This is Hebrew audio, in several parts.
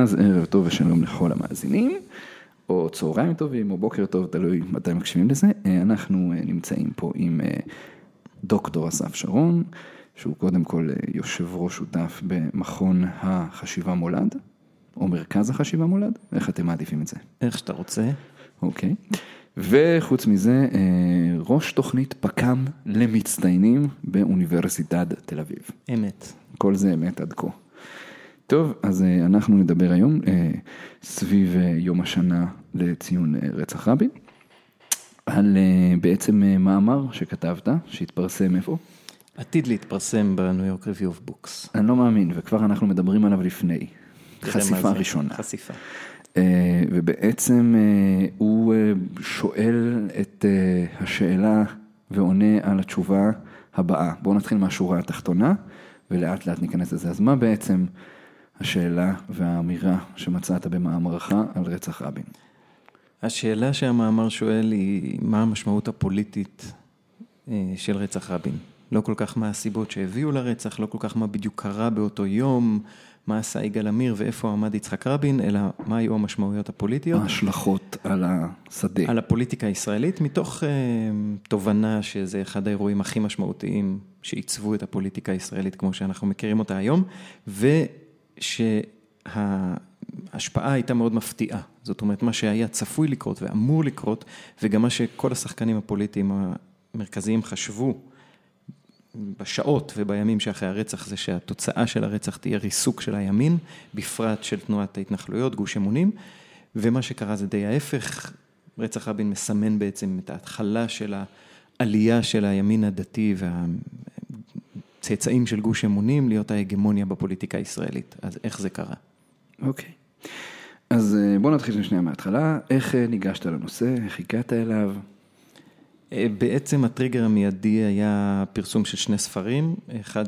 אז ערב טוב ושלום לכל המאזינים, או צהריים טובים, או בוקר טוב, תלוי מתי מקשיבים לזה. אה, אנחנו אה, נמצאים פה עם אה, דוקטור אסף שרון, שהוא קודם כל יושב ראש שותף במכון החשיבה מולד, או מרכז החשיבה מולד, איך אתם מעדיפים את זה? איך שאתה רוצה. אוקיי. וחוץ מזה, ראש תוכנית פק"ם למצטיינים באוניברסיטת תל אביב. אמת. כל זה אמת עד כה. טוב, אז אה, אנחנו נדבר היום אה, סביב אה, יום השנה לציון רצח רבין, על בעצם מאמר שכתבת, שהתפרסם איפה? עתיד להתפרסם ב-New York Review of Books. אני לא מאמין, וכבר אנחנו מדברים עליו לפני. חשיפה ראשונה. חשיפה. ובעצם הוא שואל את השאלה ועונה על התשובה הבאה. בואו נתחיל מהשורה התחתונה, ולאט לאט ניכנס לזה. אז מה בעצם השאלה והאמירה שמצאת במאמרך על רצח רבין? השאלה שהמאמר שואל היא מה המשמעות הפוליטית אה, של רצח רבין. לא כל כך מה הסיבות שהביאו לרצח, לא כל כך מה בדיוק קרה באותו יום, מה עשה יגאל עמיר ואיפה עמד יצחק רבין, אלא מה היו המשמעויות הפוליטיות. ההשלכות על השדה. על הפוליטיקה הישראלית, מתוך uh, תובנה שזה אחד האירועים הכי משמעותיים שעיצבו את הפוליטיקה הישראלית כמו שאנחנו מכירים אותה היום, ו... שההשפעה הייתה מאוד מפתיעה. זאת אומרת, מה שהיה צפוי לקרות ואמור לקרות, וגם מה שכל השחקנים הפוליטיים המרכזיים חשבו בשעות ובימים שאחרי הרצח, זה שהתוצאה של הרצח תהיה ריסוק של הימין, בפרט של תנועת ההתנחלויות, גוש אמונים, ומה שקרה זה די ההפך, רצח רבין מסמן בעצם את ההתחלה של העלייה של הימין הדתי וה... צאצאים של גוש אמונים להיות ההגמוניה בפוליטיקה הישראלית. אז איך זה קרה? אוקיי. Okay. אז אה, בוא נתחיל שנייה מההתחלה. איך אה, ניגשת לנושא? איך הגעת אליו? אה, בעצם הטריגר המיידי היה פרסום של שני ספרים, אחד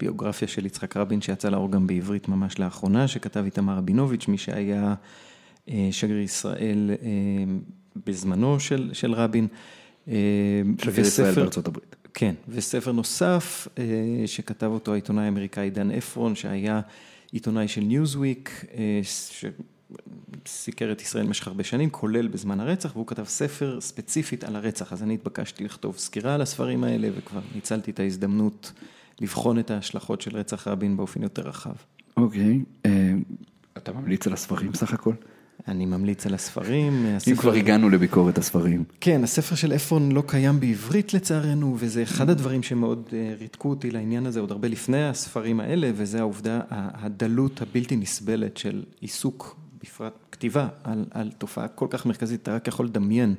ביוגרפיה של יצחק רבין שיצא לאור גם בעברית ממש לאחרונה, שכתב איתמר רבינוביץ', מי שהיה שגריר ישראל בזמנו של, של רבין. שגריר ישראל בארצות הברית. כן, וספר נוסף אה, שכתב אותו העיתונאי האמריקאי דן אפרון, שהיה עיתונאי של ניוזוויק, אה, שסיקר את ישראל במשך הרבה שנים, כולל בזמן הרצח, והוא כתב ספר ספציפית על הרצח, אז אני התבקשתי לכתוב סקירה על הספרים האלה, וכבר ניצלתי את ההזדמנות לבחון את ההשלכות של רצח רבין באופן יותר רחב. אוקיי, אה, אתה ממליץ על הספרים סך הכל? אני ממליץ על הספרים. הספר... אם כבר הגענו לביקורת הספרים. כן, הספר של אפרון לא קיים בעברית לצערנו, וזה אחד הדברים שמאוד אה, ריתקו אותי לעניין הזה עוד הרבה לפני הספרים האלה, וזה העובדה, הדלות הבלתי נסבלת של עיסוק, בפרט כתיבה, על, על תופעה כל כך מרכזית, אתה רק יכול לדמיין,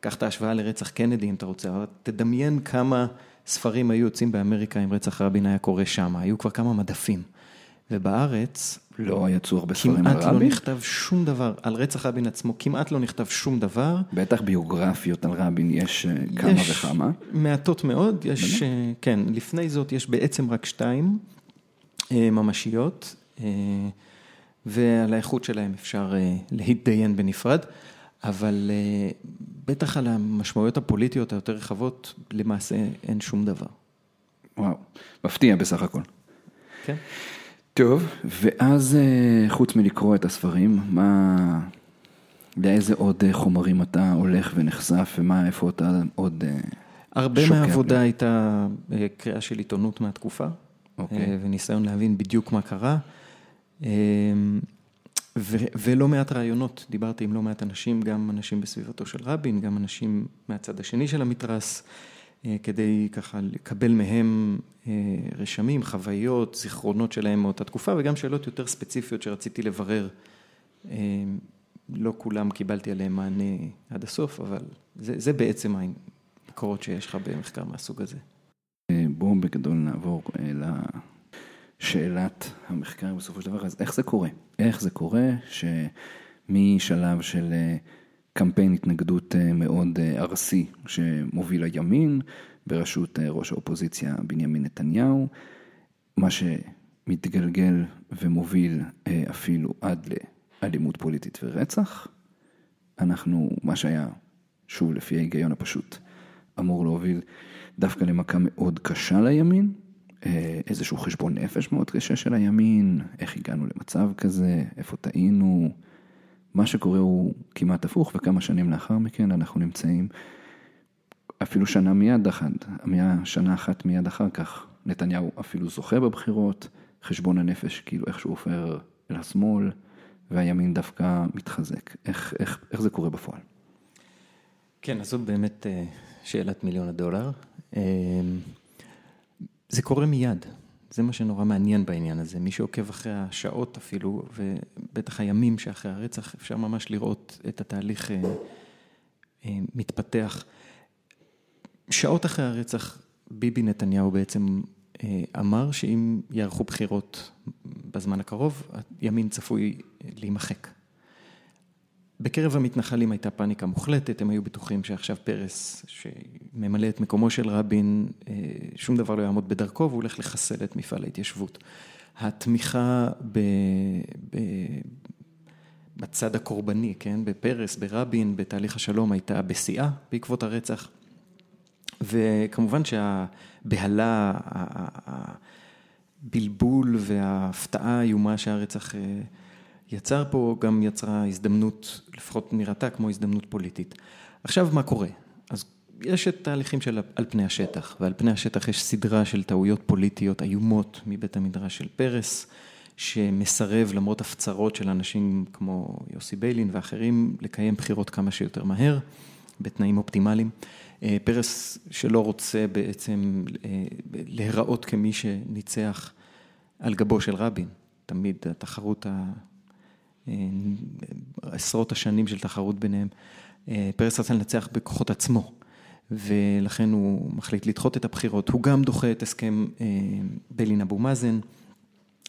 קח את ההשוואה לרצח קנדי אם אתה רוצה, אבל תדמיין כמה ספרים היו יוצאים באמריקה אם רצח רבין היה קורה שם, היו כבר כמה מדפים. ובארץ לא יצאו הרבה ספרים על רבין. כמעט לא נכתב שום דבר, על רצח רבין עצמו כמעט לא נכתב שום דבר. בטח ביוגרפיות על רבין יש אה, כמה יש וכמה. מעטות מאוד, יש, באמת? כן, לפני זאת יש בעצם רק שתיים אה, ממשיות, אה, ועל האיכות שלהם אפשר להתדיין בנפרד, אבל בטח על המשמעויות הפוליטיות היותר רחבות, למעשה אין שום דבר. וואו, מפתיע בסך הכל. כן. טוב, ואז אה, חוץ מלקרוא את הספרים, מה, לאיזה עוד אה, חומרים אתה הולך ונחשף ומה, איפה אתה עוד אה, הרבה מהעבודה הייתה קריאה של עיתונות מהתקופה, okay. אוקיי. וניסיון להבין בדיוק מה קרה. ו- ולא מעט רעיונות, דיברתי עם לא מעט אנשים, גם אנשים בסביבתו של רבין, גם אנשים מהצד השני של המתרס. אה, כדי ככה לקבל מהם אה, רשמים, חוויות, זיכרונות שלהם מאותה תקופה וגם שאלות יותר ספציפיות שרציתי לברר. אה, לא כולם קיבלתי עליהם מענה עד הסוף, אבל זה, זה בעצם המקורות שיש לך במחקר מהסוג הזה. בואו בגדול נעבור לשאלת המחקר בסופו של דבר, אז איך זה קורה? איך זה קורה שמשלב של קמפיין התנגדות אה, מאוד אה, ארסי שמוביל הימין בראשות אה, ראש האופוזיציה בנימין נתניהו, מה שמתגלגל ומוביל אפילו עד לאלימות פוליטית ורצח. אנחנו, מה שהיה, שוב לפי ההיגיון הפשוט, אמור להוביל דווקא למכה מאוד קשה לימין, איזשהו חשבון נפש מאוד קשה של הימין, איך הגענו למצב כזה, איפה טעינו. מה שקורה הוא כמעט הפוך, וכמה שנים לאחר מכן אנחנו נמצאים אפילו שנה מיד אחת, שנה אחת מיד אחר כך, נתניהו אפילו זוכה בבחירות, חשבון הנפש כאילו איכשהו עופר אל השמאל, והימין דווקא מתחזק. איך, איך, איך זה קורה בפועל? כן, אז זאת באמת אה, שאלת מיליון הדולר. אה, זה קורה מיד, זה מה שנורא מעניין בעניין הזה. מי שעוקב אחרי השעות אפילו, ובטח הימים שאחרי הרצח, אפשר ממש לראות את התהליך אה, מתפתח. שעות אחרי הרצח, ביבי נתניהו בעצם אמר שאם יערכו בחירות בזמן הקרוב, הימין צפוי להימחק. בקרב המתנחלים הייתה פאניקה מוחלטת, הם היו בטוחים שעכשיו פרס, שממלא את מקומו של רבין, אה, שום דבר לא יעמוד בדרכו והוא הולך לחסל את מפעל ההתיישבות. התמיכה ב, ב, בצד הקורבני, כן, בפרס, ברבין, בתהליך השלום הייתה בשיאה בעקבות הרצח. וכמובן שהבהלה, הבלבול וההפתעה האיומה שהרצח אה, יצר פה גם יצרה הזדמנות, לפחות נראתה כמו הזדמנות פוליטית. עכשיו מה קורה? אז יש את תהליכים של על פני השטח, ועל פני השטח יש סדרה של טעויות פוליטיות איומות מבית המדרש של פרס, שמסרב למרות הפצרות של אנשים כמו יוסי ביילין ואחרים לקיים בחירות כמה שיותר מהר, בתנאים אופטימליים. אה, פרס שלא רוצה בעצם אה, להיראות כמי שניצח על גבו של רבין, תמיד התחרות עשרות השנים של תחרות ביניהם. אה, פרס רצה לנצח בכוחות עצמו, ולכן הוא מחליט לדחות את הבחירות. הוא גם דוחה את הסכם אה, בלין אבו מאזן,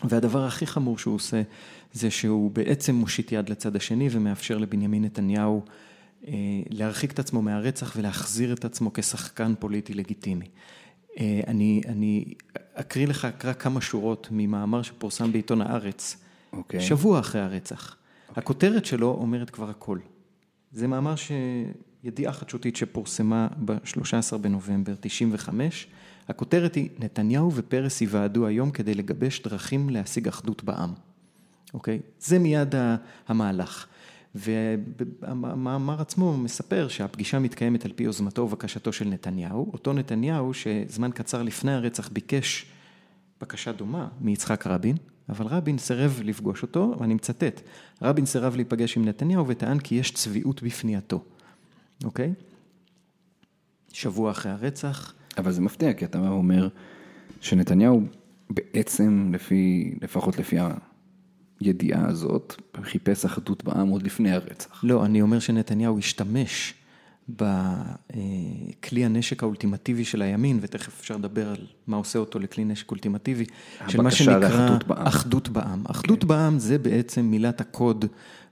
והדבר הכי חמור שהוא עושה, זה שהוא בעצם מושיט יד לצד השני ומאפשר לבנימין נתניהו אה, להרחיק את עצמו מהרצח ולהחזיר את עצמו כשחקן פוליטי לגיטימי. אני, אני אקריא לך רק כמה שורות ממאמר שפורסם בעיתון הארץ. Okay. אוקיי. שבוע אחרי הרצח. Okay. הכותרת שלו אומרת כבר הכל. זה מאמר שידיעה חדשותית שפורסמה ב-13 בנובמבר 95. הכותרת היא, נתניהו ופרס יוועדו היום כדי לגבש דרכים להשיג אחדות בעם. אוקיי? Okay? זה מיד המהלך. והמאמר עצמו מספר שהפגישה מתקיימת על פי יוזמתו ובקשתו של נתניהו, אותו נתניהו שזמן קצר לפני הרצח ביקש בקשה דומה מיצחק רבין, אבל רבין סירב לפגוש אותו, ואני מצטט, רבין סירב להיפגש עם נתניהו וטען כי יש צביעות בפנייתו, אוקיי? שבוע אחרי הרצח. אבל זה מפתיע, כי אתה אומר שנתניהו בעצם, לפי, לפחות לפי הידיעה הזאת, חיפש אחדות בעם עוד לפני הרצח. לא, אני אומר שנתניהו השתמש בכלי הנשק האולטימטיבי של הימין, ותכף אפשר לדבר על מה עושה אותו לכלי נשק אולטימטיבי, של מה שנקרא אחדות בעם. אחדות כן. בעם זה בעצם מילת הקוד,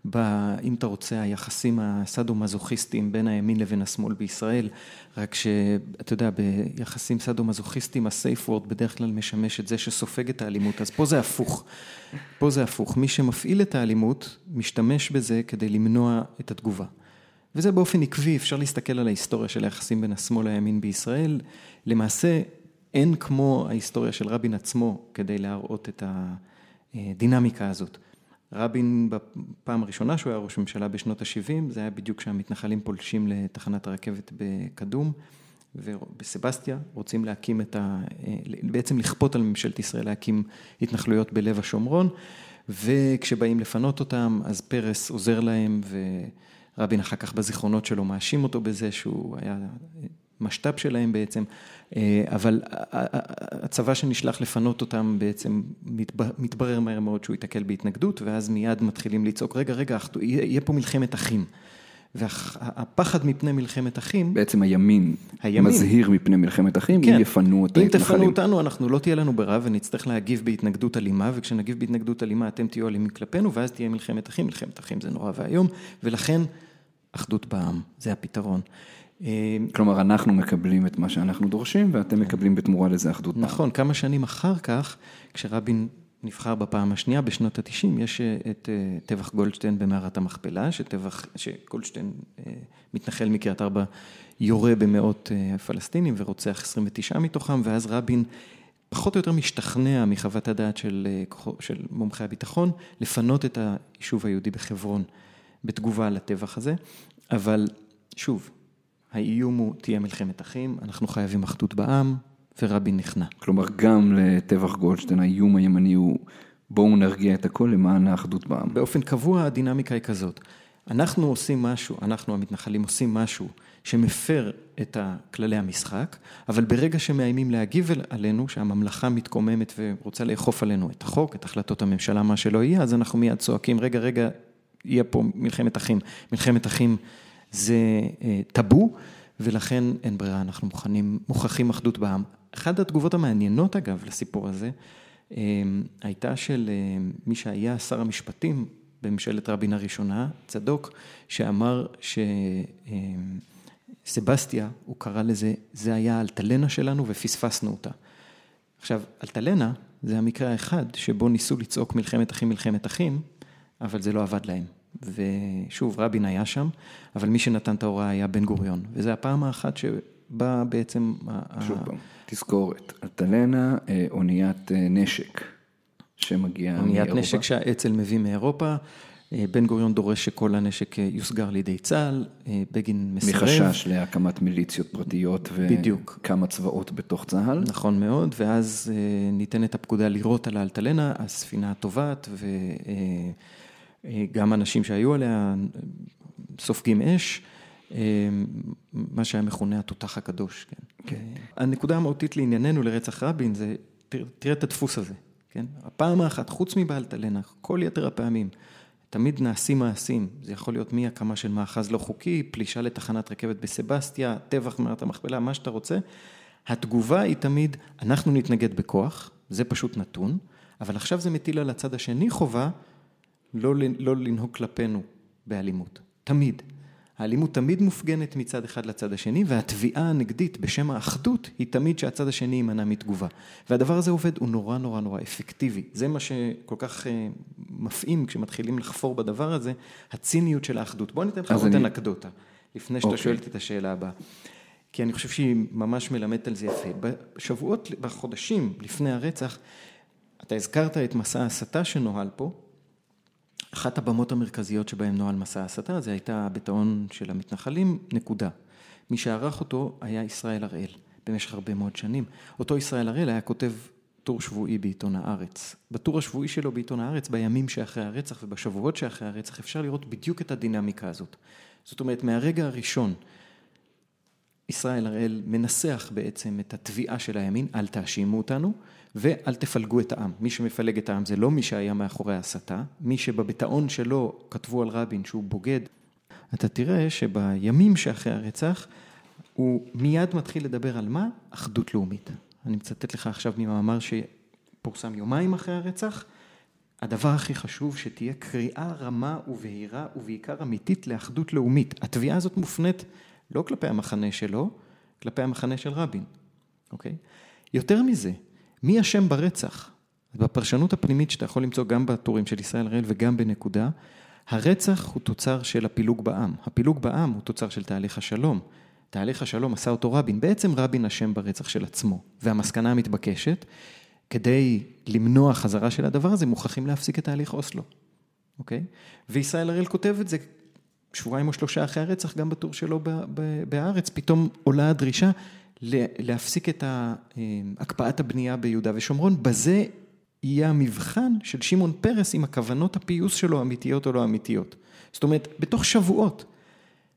ב, אם אתה רוצה, היחסים הסאדו-מזוכיסטיים בין הימין לבין השמאל בישראל, רק שאתה יודע, ביחסים סאדו-מזוכיסטיים, הסייף וורד בדרך כלל משמש את זה שסופג את האלימות, אז פה זה הפוך. פה זה הפוך. מי שמפעיל את האלימות, משתמש בזה כדי למנוע את התגובה. וזה באופן עקבי, אפשר להסתכל על ההיסטוריה של היחסים בין השמאל לימין בישראל. למעשה, אין כמו ההיסטוריה של רבין עצמו כדי להראות את הדינמיקה הזאת. רבין בפעם הראשונה שהוא היה ראש ממשלה בשנות ה-70, זה היה בדיוק כשהמתנחלים פולשים לתחנת הרכבת בקדום ובסבסטיה, רוצים להקים את ה... בעצם לכפות על ממשלת ישראל להקים התנחלויות בלב השומרון, וכשבאים לפנות אותם, אז פרס עוזר להם ו... רבין אחר כך בזיכרונות שלו מאשים אותו בזה שהוא היה משת"פ שלהם בעצם, אה, אבל הצבא שנשלח לפנות אותם בעצם מתברר מהר מאוד שהוא ייתקל בהתנגדות, ואז מיד מתחילים לצעוק, רגע, רגע, יהיה פה מלחמת אחים. והפחד מפני מלחמת אחים... בעצם הימין, הימין מזהיר מפני מלחמת אחים, כן, אם יפנו את ההתנחלים. אם תפנו אותנו, אנחנו לא תהיה לנו ברירה ונצטרך להגיב בהתנגדות אלימה, וכשנגיב בהתנגדות אלימה אתם תהיו אלימים כלפינו, ואז תהיה מלחמת אחים, מלחמת אחים זה נורא ואיום, ולכן אחדות בעם, זה הפתרון. אה, כלומר, אנחנו מקבלים את מה שאנחנו דורשים, ואתם מקבלים בתמורה לזה אחדות בעם. נכון, כמה שנים אחר כך, כשרבין נבחר בפעם השנייה, בשנות ה-90, יש אה, את אה, טבח גולדשטיין במערת המכפלה, שטבח, שגולדשטיין, מתנחל מקריית ארבע, יורה במאות פלסטינים ורוצח 29 מתוכם, ואז רבין פחות או יותר משתכנע מחוות הדעת של, של מומחי הביטחון, לפנות את היישוב היהודי בחברון בתגובה לטבח הזה, אבל שוב, האיום הוא תהיה מלחמת אחים, אנחנו חייבים אחדות בעם, ורבין נכנע. כלומר, גם לטבח גולדשטיין, האיום הימני הוא בואו נרגיע את הכל למען האחדות בעם. באופן קבוע הדינמיקה היא כזאת. אנחנו עושים משהו, אנחנו המתנחלים עושים משהו שמפר את כללי המשחק, אבל ברגע שמאיימים להגיב עלינו, שהממלכה מתקוממת ורוצה לאכוף עלינו את החוק, את החלטות הממשלה, מה שלא יהיה, אז אנחנו מיד צועקים, רגע, רגע, יהיה פה מלחמת אחים. מלחמת אחים זה אה, טאבו, ולכן אין ברירה, אנחנו מוכנים, מוכרחים אחדות בעם. אחת התגובות המעניינות אגב לסיפור הזה, אה, הייתה של אה, מי שהיה שר המשפטים בממשלת רבין הראשונה, צדוק, שאמר שסבסטיה, הוא קרא לזה, זה היה האלטלנה שלנו ופספסנו אותה. עכשיו, אלטלנה זה המקרה האחד שבו ניסו לצעוק מלחמת אחים, מלחמת אחים, אבל זה לא עבד להם. ושוב, רבין היה שם, אבל מי שנתן את ההוראה היה בן גוריון. וזו הפעם האחת שבה בעצם... שוב פעם, תזכורת, אלטלנה, אה, אוניית אה, נשק שמגיעה מאירופה. אוניית נשק שהאצ"ל מביא מאירופה. אה, בן גוריון דורש שכל הנשק יוסגר לידי צה"ל, בגין מסרב. מחשש להקמת מיליציות פרטיות וכמה צבאות בתוך צה"ל. נכון מאוד, ואז ניתנת הפקודה לירות על האלטלנה, הספינה טובעת, וגם אנשים שהיו עליה סופגים אש. מה שהיה מכונה התותח הקדוש, כן. כן. הנקודה המהותית לענייננו לרצח רבין זה, תראה את הדפוס הזה, כן? הפעם האחת, חוץ מבאלטלנה, כל יתר הפעמים, תמיד נעשים מעשים, זה יכול להיות מהקמה של מאחז לא חוקי, פלישה לתחנת רכבת בסבסטיה, טבח מערת המכפלה, מה שאתה רוצה. התגובה היא תמיד, אנחנו נתנגד בכוח, זה פשוט נתון, אבל עכשיו זה מטיל על הצד השני חובה לא, לא לנהוג כלפינו באלימות, תמיד. האלימות תמיד מופגנת מצד אחד לצד השני, והתביעה הנגדית בשם האחדות היא תמיד שהצד השני יימנע מתגובה. והדבר הזה עובד, הוא נורא נורא נורא אפקטיבי. זה מה שכל כך אה, מפעים כשמתחילים לחפור בדבר הזה, הציניות של האחדות. בוא ניתן לך עוד אני... אנקדוטה, לפני שאתה okay. אוקיי. שואל את השאלה הבאה. כי אני חושב שהיא ממש מלמדת על זה יפה. בשבועות, בחודשים לפני הרצח, אתה הזכרת את מסע ההסתה שנוהל פה, אחת הבמות המרכזיות שבהן נוהל מסע ההסתה, זה הייתה הביטאון של המתנחלים, נקודה. מי שערך אותו היה ישראל הראל, במשך הרבה מאוד שנים. אותו ישראל הראל היה כותב טור שבועי בעיתון הארץ. בטור השבועי שלו בעיתון הארץ, בימים שאחרי הרצח ובשבועות שאחרי הרצח, אפשר לראות בדיוק את הדינמיקה הזאת. זאת אומרת, מהרגע הראשון, ישראל הראל מנסח בעצם את התביעה של הימין, אל תאשימו אותנו, ואל תפלגו את העם. מי שמפלג את העם זה לא מי שהיה מאחורי ההסתה, מי שבביטאון שלו כתבו על רבין שהוא בוגד. אתה תראה שבימים שאחרי הרצח, הוא מיד מתחיל לדבר על מה? אחדות לאומית. אני מצטט לך עכשיו ממאמר שפורסם יומיים אחרי הרצח. הדבר הכי חשוב שתהיה קריאה רמה ובהירה ובעיקר אמיתית לאחדות לאומית. התביעה הזאת מופנית לא כלפי המחנה שלו, כלפי המחנה של רבין, אוקיי? יותר מזה, מי אשם ברצח? בפרשנות הפנימית שאתה יכול למצוא גם בטורים של ישראל הראל וגם בנקודה, הרצח הוא תוצר של הפילוג בעם. הפילוג בעם הוא תוצר של תהליך השלום. תהליך השלום עשה אותו רבין, בעצם רבין אשם ברצח של עצמו. והמסקנה המתבקשת, כדי למנוע חזרה של הדבר הזה, מוכרחים להפסיק את תהליך אוסלו, אוקיי? וישראל הראל כותב את זה שבועיים או שלושה אחרי הרצח, גם בטור שלו בהארץ, פתאום עולה הדרישה להפסיק את הקפאת הבנייה ביהודה ושומרון, בזה יהיה המבחן של שמעון פרס עם הכוונות הפיוס שלו אמיתיות או לא אמיתיות. זאת אומרת, בתוך שבועות,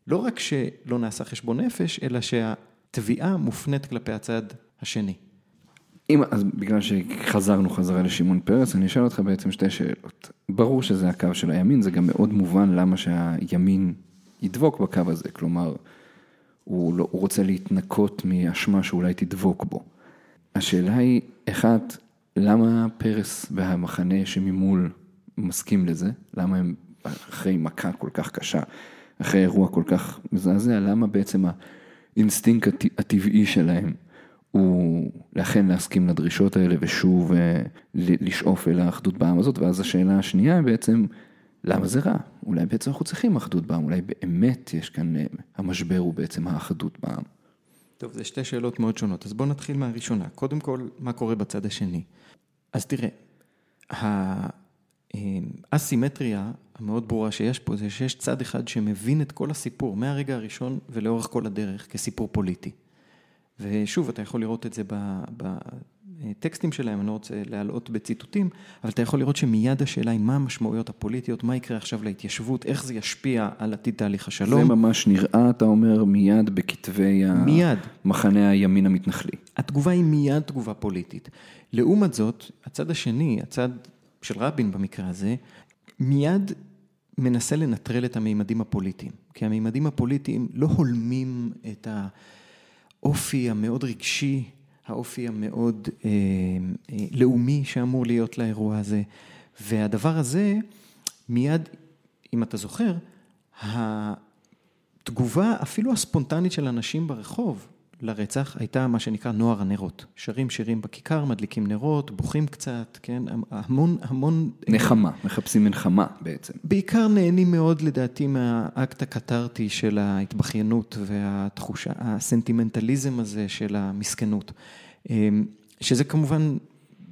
לא רק שלא נעשה חשבון נפש, אלא שהתביעה מופנית כלפי הצד השני. אם, אז בגלל שחזרנו חזרה לשמעון פרס, אני אשאל אותך בעצם שתי שאלות. ברור שזה הקו של הימין, זה גם מאוד מובן למה שהימין ידבוק בקו הזה, כלומר, הוא, לא, הוא רוצה להתנקות מאשמה שאולי תדבוק בו. השאלה היא, אחת, למה פרס והמחנה שממול מסכים לזה? למה הם אחרי מכה כל כך קשה, אחרי אירוע כל כך מזעזע, למה בעצם האינסטינקט הטבעי שלהם הוא לכן להסכים לדרישות האלה ושוב אה, לשאוף אל האחדות בעם הזאת, ואז השאלה השנייה בעצם, למה זה רע? אולי בעצם אנחנו צריכים אחדות בעם, אולי באמת יש כאן, אה, המשבר הוא בעצם האחדות בעם. טוב, זה שתי שאלות מאוד שונות, אז בואו נתחיל מהראשונה. קודם כל, מה קורה בצד השני? אז תראה, האסימטריה המאוד ברורה שיש פה זה שיש צד אחד שמבין את כל הסיפור מהרגע הראשון ולאורך כל הדרך כסיפור פוליטי. ושוב, אתה יכול לראות את זה בטקסטים שלהם, אני לא רוצה להלאות בציטוטים, אבל אתה יכול לראות שמיד השאלה היא מה המשמעויות הפוליטיות, מה יקרה עכשיו להתיישבות, איך זה ישפיע על עתיד תהליך השלום. זה ממש נראה, אתה אומר, מיד בכתבי מיד. המחנה הימין המתנחלי. התגובה היא מיד תגובה פוליטית. לעומת זאת, הצד השני, הצד של רבין במקרה הזה, מיד מנסה לנטרל את המימדים הפוליטיים. כי המימדים הפוליטיים לא הולמים את האופי המאוד רגשי, האופי המאוד אה, אה, לאומי שאמור להיות לאירוע הזה. והדבר הזה, מיד, אם אתה זוכר, התגובה אפילו הספונטנית של אנשים ברחוב לרצח הייתה מה שנקרא נוער הנרות. שרים שירים בכיכר, מדליקים נרות, בוכים קצת, כן, המון, המון... נחמה, מחפשים מנחמה בעצם. בעיקר נהנים מאוד לדעתי מהאקט הקתרטי של ההתבכיינות והתחושה, הסנטימנטליזם הזה של המסכנות. אמ, שזה כמובן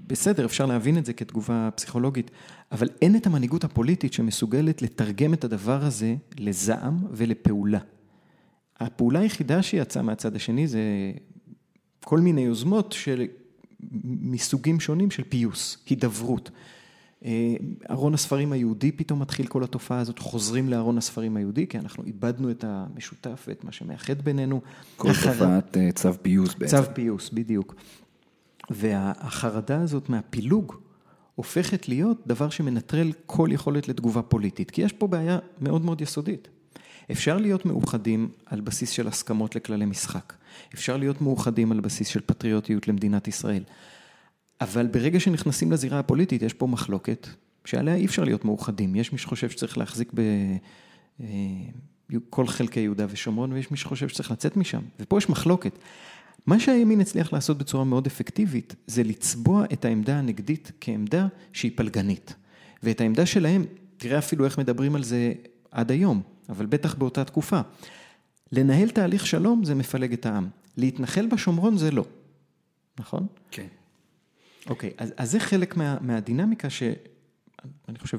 בסדר, אפשר להבין את זה כתגובה פסיכולוגית, אבל אין את המנהיגות הפוליטית שמסוגלת לתרגם את הדבר הזה לזעם ולפעולה. הפעולה היחידה שיצאה מהצד השני זה כל מיני יוזמות של מסוגים שונים של פיוס, הידברות. אה, ארון הספרים היהודי פתאום מתחיל כל התופעה הזאת, חוזרים לארון הספרים היהודי, כי אנחנו איבדנו את המשותף ואת מה שמאחד בינינו. כל החר... תופעת אה, צו פיוס בעצם. צו פיוס, בדיוק. והחרדה הזאת מהפילוג הופכת להיות דבר שמנטרל כל יכולת לתגובה פוליטית, כי יש פה בעיה מאוד מאוד יסודית. אפשר להיות מאוחדים על בסיס של הסכמות לכללי משחק. אפשר להיות מאוחדים על בסיס של פטריוטיות למדינת ישראל. אבל ברגע שנכנסים לזירה הפוליטית, יש פה מחלוקת שעליה אי אפשר להיות מאוחדים. יש מי שחושב שצריך להחזיק בכל אה, חלקי יהודה ושומרון, ויש מי שחושב שצריך לצאת משם. ופה יש מחלוקת. מה שהימין הצליח לעשות בצורה מאוד אפקטיבית, זה לצבוע את העמדה הנגדית כעמדה שהיא פלגנית. ואת העמדה שלהם, תראה אפילו איך מדברים על זה עד היום. אבל בטח באותה תקופה. לנהל תהליך שלום זה מפלג את העם, להתנחל בשומרון זה לא, נכון? כן. אוקיי, אז, אז זה חלק מה, מהדינמיקה שאני חושב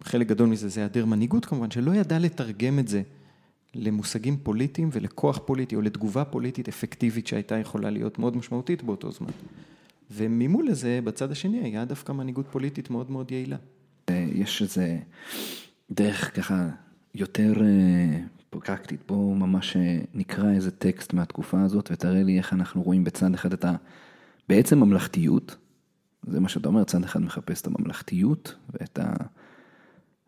כחלק גדול מזה זה היעדר מנהיגות כמובן, שלא ידע לתרגם את זה למושגים פוליטיים ולכוח פוליטי או לתגובה פוליטית אפקטיבית שהייתה יכולה להיות מאוד משמעותית באותו זמן. וממול לזה, בצד השני, היה דווקא מנהיגות פוליטית מאוד מאוד יעילה. יש איזה דרך ככה יותר אה, פרקטית, בוא ממש אה, נקרא איזה טקסט מהתקופה הזאת ותראה לי איך אנחנו רואים בצד אחד את ה... בעצם ממלכתיות, זה מה שאתה אומר, צד אחד מחפש את הממלכתיות ואת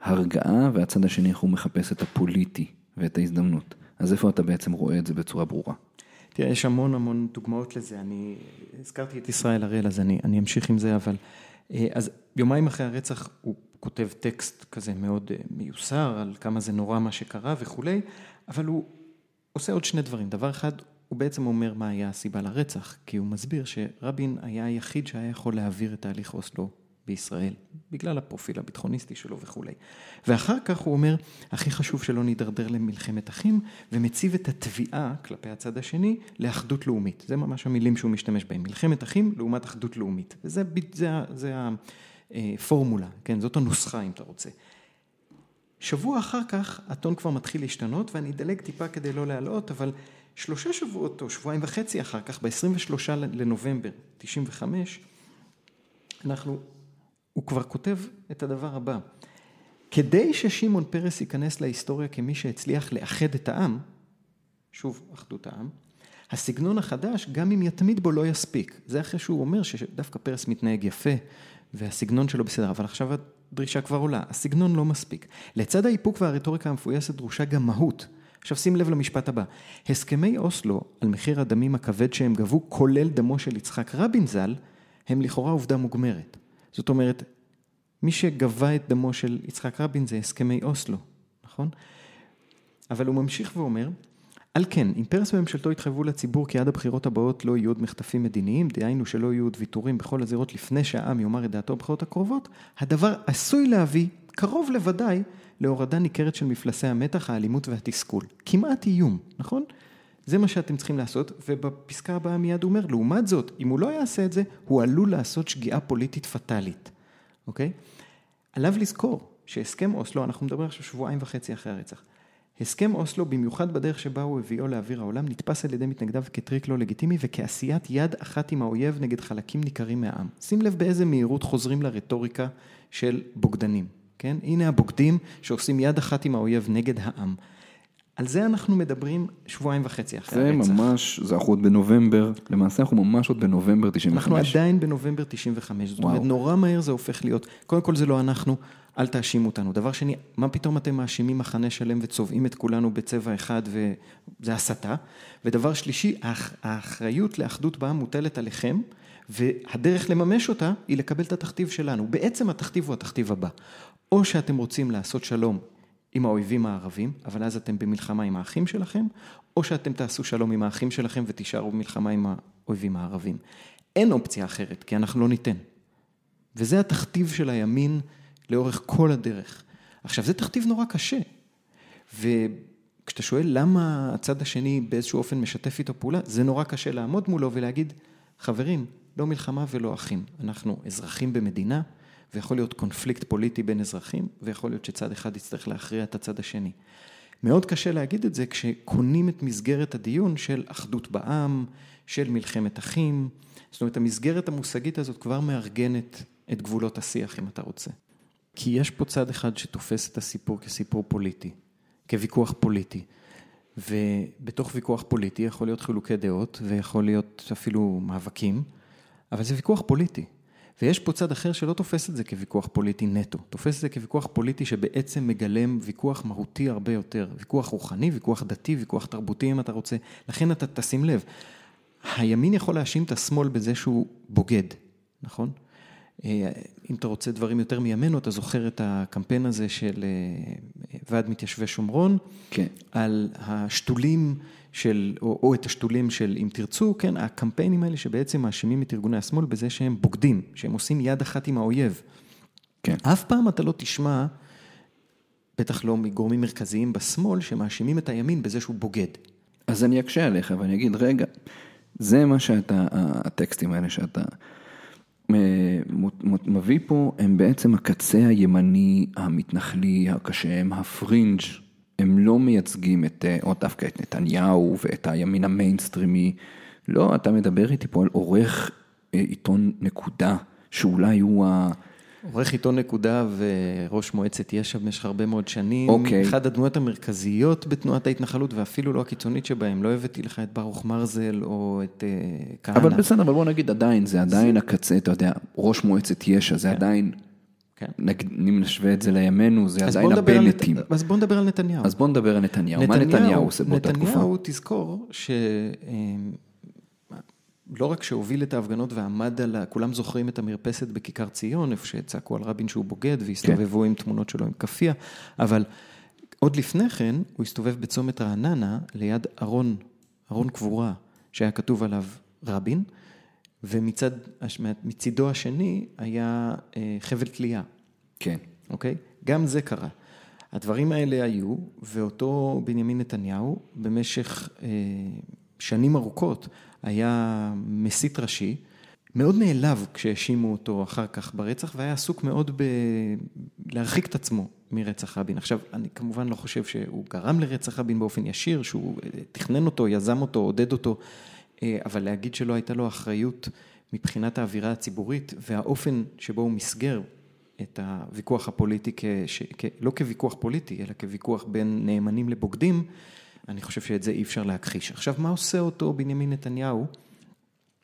ההרגעה, והצד השני איך הוא מחפש את הפוליטי ואת ההזדמנות. אז איפה אתה בעצם רואה את זה בצורה ברורה? תראה, יש המון המון דוגמאות לזה, אני הזכרתי את ישראל הראל, אז אני, אני אמשיך עם זה, אבל... אה, אז יומיים אחרי הרצח הוא כותב טקסט כזה מאוד אה, מיוסר על כמה זה נורא מה שקרה וכולי, אבל הוא עושה עוד שני דברים. דבר אחד, הוא בעצם אומר מה היה הסיבה לרצח, כי הוא מסביר שרבין היה היחיד שהיה יכול להעביר את תהליך אוסלו בישראל, בגלל הפרופיל הביטחוניסטי שלו וכולי. ואחר כך הוא אומר, הכי חשוב שלא נידרדר למלחמת אחים, ומציב את התביעה כלפי הצד השני לאחדות לאומית. זה ממש המילים שהוא משתמש בהם, מלחמת אחים לעומת אחדות לאומית. וזה זה, זה, זה הפורמולה, כן, זאת הנוסחה אם אתה רוצה. שבוע אחר כך הטון כבר מתחיל להשתנות ואני אדלג טיפה כדי לא להלאות, אבל שלושה שבועות או שבועיים וחצי אחר כך, ב-23 לנובמבר 95, אנחנו, הוא כבר כותב את הדבר הבא. כדי ששמעון פרס ייכנס להיסטוריה כמי שהצליח לאחד את העם, שוב, אחדות העם, הסגנון החדש, גם אם יתמיד בו, לא יספיק. זה אחרי שהוא אומר שדווקא פרס מתנהג יפה, והסגנון שלו בסדר, אבל עכשיו הדרישה כבר עולה, הסגנון לא מספיק. לצד האיפוק והרטוריקה המפויסת דרושה גם מהות. עכשיו שים לב למשפט הבא, הסכמי אוסלו על מחיר הדמים הכבד שהם גבו, כולל דמו של יצחק רבין ז"ל, הם לכאורה עובדה מוגמרת. זאת אומרת, מי שגבה את דמו של יצחק רבין זה הסכמי אוסלו, נכון? אבל הוא ממשיך ואומר, על כן, אם פרס וממשלתו יתחייבו לציבור כי עד הבחירות הבאות לא יהיו עוד מחטפים מדיניים, דהיינו שלא יהיו עוד ויתורים בכל הזירות לפני שהעם יאמר את דעתו בבחירות הקרובות, הדבר עשוי להביא, קרוב לוודאי, להורדה ניכרת של מפלסי המתח, האלימות והתסכול. כמעט איום, נכון? זה מה שאתם צריכים לעשות, ובפסקה הבאה מיד הוא אומר, לעומת זאת, אם הוא לא יעשה את זה, הוא עלול לעשות שגיאה פוליטית פטאלית, אוקיי? עליו לזכור שהסכם אוסלו, אנחנו מדברים עכשיו שבועיים וחצי אחרי הרצח, הסכם אוסלו, במיוחד בדרך שבה הוא הביאו לאוויר העולם, נתפס על ידי מתנגדיו כטריק לא לגיטימי וכעשיית יד אחת עם האויב נגד חלקים ניכרים מהעם. שים לב באיזה מהירות חוזרים לרטוריקה של בוגדנים, כן? הנה הבוגדים שעושים יד אחת עם האויב נגד העם. על זה אנחנו מדברים שבועיים וחצי אחרי זה הרצח. ממש, זה אנחנו עוד בנובמבר, למעשה אנחנו ממש עוד בנובמבר 95. אנחנו עדיין בנובמבר 95, זאת. אומרת, נורא מהר זה הופך להיות, קודם כל זה לא אנחנו, אל תאשימו אותנו. דבר שני, מה פתאום אתם מאשימים מחנה שלם וצובעים את כולנו בצבע אחד וזה הסתה? ודבר שלישי, האח- האחריות לאחדות בעם מוטלת עליכם, והדרך לממש אותה היא לקבל את התכתיב שלנו. בעצם התכתיב הוא התכתיב הבא. או שאתם רוצים לעשות שלום עם האויבים הערבים, אבל אז אתם במלחמה עם האחים שלכם, או שאתם תעשו שלום עם האחים שלכם ותישארו במלחמה עם האויבים הערבים. אין אופציה אחרת, כי אנחנו לא ניתן. וזה התכתיב של הימין לאורך כל הדרך. עכשיו, זה תכתיב נורא קשה. וכשאתה שואל למה הצד השני באיזשהו אופן משתף איתו פעולה, זה נורא קשה לעמוד מולו ולהגיד, חברים, לא מלחמה ולא אחים. אנחנו אזרחים במדינה, ויכול להיות קונפליקט פוליטי בין אזרחים, ויכול להיות שצד אחד יצטרך להכריע את הצד השני. מאוד קשה להגיד את זה כשקונים את מסגרת הדיון של אחדות בעם, של מלחמת אחים. זאת אומרת, המסגרת המושגית הזאת כבר מארגנת את גבולות השיח, אם אתה רוצה. כי יש פה צד אחד שתופס את הסיפור כסיפור פוליטי, כוויכוח פוליטי. ובתוך ויכוח פוליטי יכול להיות חילוקי דעות ויכול להיות אפילו מאבקים, אבל זה ויכוח פוליטי. ויש פה צד אחר שלא תופס את זה כוויכוח פוליטי נטו, תופס את זה כוויכוח פוליטי שבעצם מגלם ויכוח מהותי הרבה יותר, ויכוח רוחני, ויכוח דתי, ויכוח תרבותי אם אתה רוצה, לכן אתה תשים לב, הימין יכול להאשים את השמאל בזה שהוא בוגד, נכון? אה, אם אתה רוצה דברים יותר מימינו, אתה זוכר את הקמפיין הזה של אה, ועד מתיישבי שומרון, כן. על השתולים של, או, או את השתולים של אם תרצו, כן, הקמפיינים האלה שבעצם מאשימים את ארגוני השמאל בזה שהם בוגדים, שהם עושים יד אחת עם האויב. כן. אף פעם אתה לא תשמע, בטח לא מגורמים מרכזיים בשמאל, שמאשימים את הימין בזה שהוא בוגד. אז אני אקשה עליך ואני אגיד, רגע, זה מה שאתה, הטקסטים האלה שאתה מביא פה, הם בעצם הקצה הימני המתנחלי הקשה, הם ה-fringe, הם לא מייצגים את, אה, או דווקא את נתניהו ואת הימין המיינסטרימי, לא, אתה מדבר איתי פה על עורך אה, עיתון נקודה, שאולי הוא ה... עורך עיתון נקודה וראש מועצת יש"ע במשך הרבה מאוד שנים. אוקיי. אחת הדמויות המרכזיות בתנועת ההתנחלות, ואפילו לא הקיצונית שבהם. לא הבאתי לך את ברוך מרזל או את אה, כהנא. אבל בסדר, אבל בוא נגיד עדיין, זה עדיין הקצה, אתה יודע, ראש מועצת יש"ע, זה עדיין, כן. נגיד, אם נשווה את זה לימינו, זה עדיין על הבנטים. אז בוא נדבר על נתניהו. אז בוא נדבר על נתניהו, מה נתניהו עושה באותה תקופה? נתניהו, תזכור, ש... לא רק שהוביל את ההפגנות ועמד על ה... כולם זוכרים את המרפסת בכיכר ציון, איפה שצעקו על רבין שהוא בוגד והסתובבו עם תמונות שלו עם כאפיה, אבל עוד לפני כן הוא הסתובב בצומת רעננה ליד ארון, ארון קבורה, שהיה כתוב עליו רבין, ומצד, מצידו השני היה אה, חבל תלייה. כן. אוקיי? גם זה קרה. הדברים האלה היו, ואותו בנימין נתניהו במשך אה, שנים ארוכות היה מסית ראשי, מאוד נעלב כשהאשימו אותו אחר כך ברצח, והיה עסוק מאוד ב... להרחיק את עצמו מרצח רבין. עכשיו, אני כמובן לא חושב שהוא גרם לרצח רבין באופן ישיר, שהוא אה, תכנן אותו, יזם אותו, עודד אותו, אה, אבל להגיד שלא הייתה לו אחריות מבחינת האווירה הציבורית והאופן שבו הוא מסגר את הוויכוח הפוליטי, כש, כ, לא כוויכוח פוליטי, אלא כוויכוח בין נאמנים לבוגדים, אני חושב שאת זה אי אפשר להכחיש. עכשיו, מה עושה אותו בנימין נתניהו?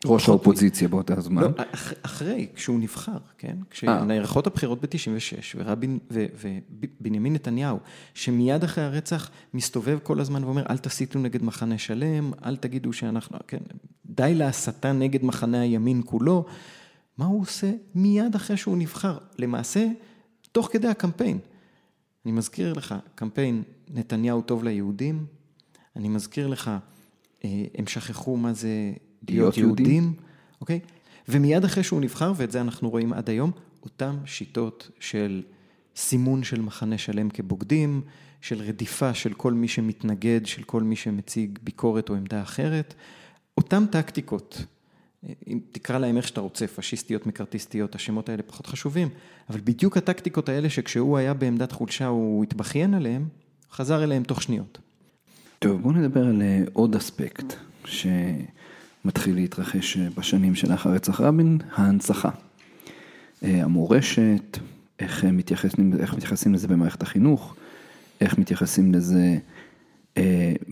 ראש האופוזיציה באותה זמן. לא, אח, אחרי, כשהוא נבחר, כן? כשנערכות הבחירות ב-96, ורבין, ובנימין נתניהו, שמיד אחרי הרצח מסתובב כל הזמן ואומר, אל תסיתו נגד מחנה שלם, אל תגידו שאנחנו, כן, די להסתה נגד מחנה הימין כולו. מה הוא עושה מיד אחרי שהוא נבחר? למעשה, תוך כדי הקמפיין. אני מזכיר לך, קמפיין נתניהו טוב ליהודים, אני מזכיר לך, אה, הם שכחו מה זה להיות יהודים, אוקיי? ומיד אחרי שהוא נבחר, ואת זה אנחנו רואים עד היום, אותם שיטות של סימון של מחנה שלם כבוגדים, של רדיפה של כל מי שמתנגד, של כל מי שמציג ביקורת או עמדה אחרת. אותן טקטיקות, אם תקרא להם איך שאתה רוצה, פשיסטיות, מקארתיסטיות, השמות האלה פחות חשובים, אבל בדיוק הטקטיקות האלה שכשהוא היה בעמדת חולשה הוא התבכיין עליהם, חזר אליהם תוך שניות. טוב, בואו נדבר על אה, עוד אספקט שמתחיל להתרחש אה, בשנים שלאחר רצח רבין, ההנצחה. אה, המורשת, איך מתייחסים, איך מתייחסים לזה במערכת החינוך, איך מתייחסים לזה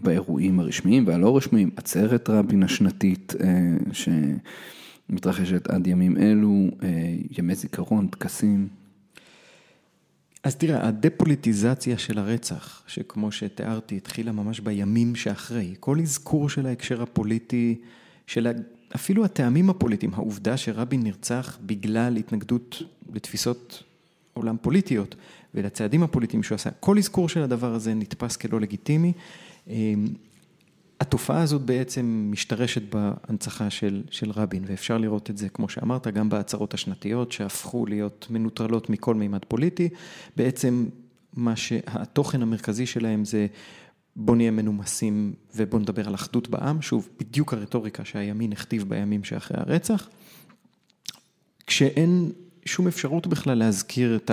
באירועים הרשמיים והלא רשמיים, עצרת רבין השנתית שמתרחשת עד ימים אלו, ימי זיכרון, טקסים. אז תראה, הדפוליטיזציה של הרצח, שכמו שתיארתי, התחילה ממש בימים שאחרי, כל אזכור של ההקשר הפוליטי, של אפילו הטעמים הפוליטיים, העובדה שרבין נרצח בגלל התנגדות לתפיסות עולם פוליטיות ולצעדים הפוליטיים שהוא עשה, כל אזכור של הדבר הזה נתפס כלא לגיטימי. התופעה הזאת בעצם משתרשת בהנצחה של, של רבין, ואפשר לראות את זה, כמו שאמרת, גם בהצהרות השנתיות, שהפכו להיות מנוטרלות מכל מימד פוליטי. בעצם מה שהתוכן המרכזי שלהם זה בוא נהיה מנומסים ובוא נדבר על אחדות בעם, שוב, בדיוק הרטוריקה שהימין הכתיב בימים שאחרי הרצח, כשאין שום אפשרות בכלל להזכיר את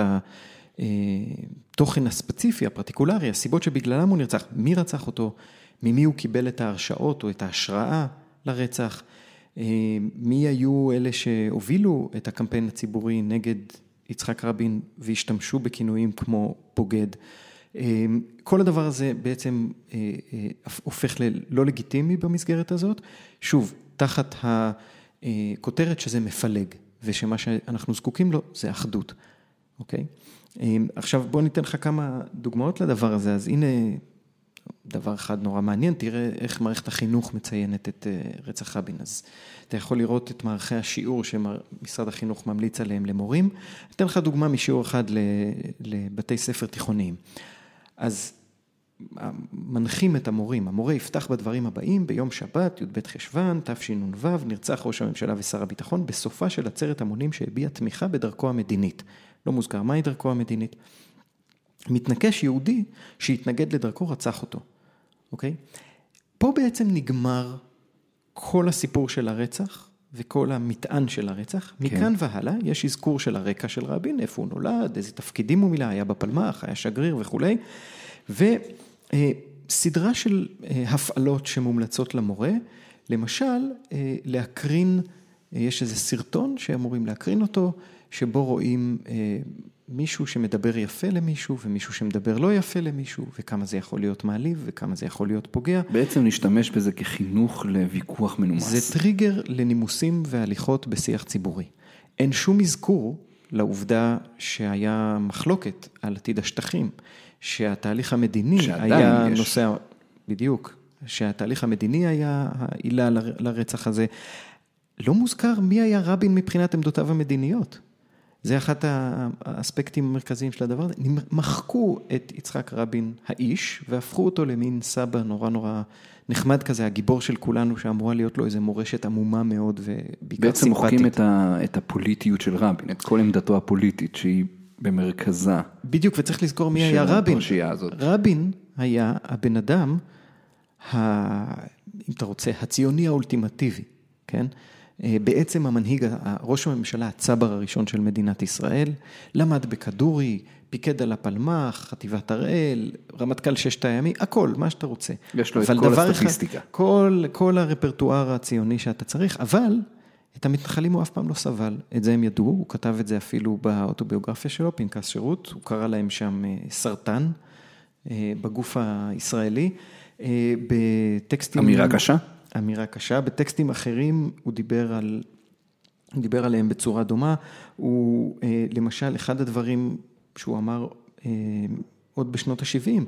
התוכן הספציפי, הפרטיקולרי, הסיבות שבגללם הוא נרצח, מי רצח אותו, ממי הוא קיבל את ההרשאות או את ההשראה לרצח, אה, מי היו אלה שהובילו את הקמפיין הציבורי נגד יצחק רבין והשתמשו בכינויים כמו בוגד. אה, כל הדבר הזה בעצם אה, הופך ללא לגיטימי במסגרת הזאת, שוב, תחת הכותרת שזה מפלג, ושמה שאנחנו זקוקים לו זה אחדות, אוקיי? עכשיו בוא ניתן לך כמה דוגמאות לדבר הזה, אז הנה דבר אחד נורא מעניין, תראה איך מערכת החינוך מציינת את אה, רצח רבין. אז אתה יכול לראות את מערכי השיעור שמשרד החינוך ממליץ עליהם למורים. אתן לך דוגמה משיעור אחד לבתי ספר תיכוניים. אז מנחים את המורים, המורה יפתח בדברים הבאים, ביום שבת, י"ב חשוון, תשנ"ו, נרצח ראש הממשלה ושר הביטחון בסופה של עצרת המונים שהביע תמיכה בדרכו המדינית. לא מוזכר מהי דרכו המדינית. מתנקש יהודי שהתנגד לדרכו רצח אותו, אוקיי? פה בעצם נגמר כל הסיפור של הרצח וכל המטען של הרצח. כן. מכאן והלאה יש אזכור של הרקע של רבין, איפה הוא נולד, איזה תפקידים הוא מילא, היה בפלמ"ח, היה שגריר וכולי. וסדרה של אה, הפעלות שמומלצות למורה, למשל אה, להקרין, אה, יש איזה סרטון שאמורים להקרין אותו, שבו רואים מישהו שמדבר יפה למישהו ומישהו שמדבר לא יפה למישהו, וכמה זה יכול להיות מעליב וכמה זה יכול להיות פוגע. בעצם להשתמש בזה כחינוך לוויכוח מנומס. זה טריגר לנימוסים והליכות בשיח ציבורי. אין שום אזכור לעובדה שהיה מחלוקת על עתיד השטחים, שהתהליך המדיני היה יש. נושא, בדיוק, שהתהליך המדיני היה העילה לרצח הזה. לא מוזכר מי היה רבין מבחינת עמדותיו המדיניות. זה אחד האספקטים המרכזיים של הדבר הזה, מחקו את יצחק רבין האיש והפכו אותו למין סבא נורא נורא נחמד כזה, הגיבור של כולנו שאמורה להיות לו איזה מורשת עמומה מאוד ובעיקר סימפטית. בעצם מוחקים את, ה, את הפוליטיות של רבין, את כל עמדתו הפוליטית שהיא במרכזה. בדיוק, וצריך לזכור מי היה רבין. הזאת. רבין היה הבן אדם, ה, אם אתה רוצה, הציוני האולטימטיבי, כן? אה, בעצם המנהיג, ראש הממשלה הצבר הראשון של מדינת ישראל, למד בכדורי, פיקד על הפלמ"ח, חטיבת הראל, רמטכ"ל ששת הימים, הכל, מה שאתה רוצה. יש לו את כל הסטטיסטיקה. אחד, כל, כל הרפרטואר הציוני שאתה צריך, אבל את המתנחלים הוא אף פעם לא סבל, את זה הם ידעו, הוא כתב את זה אפילו באוטוביוגרפיה שלו, פנקס שירות, הוא קרא להם שם אה, סרטן אה, בגוף הישראלי, בטקסטים... אמירה קשה? אמירה קשה. בטקסטים אחרים הוא דיבר על, הוא דיבר עליהם בצורה דומה. הוא, אה, למשל, אחד הדברים שהוא אמר אה, עוד בשנות ה-70,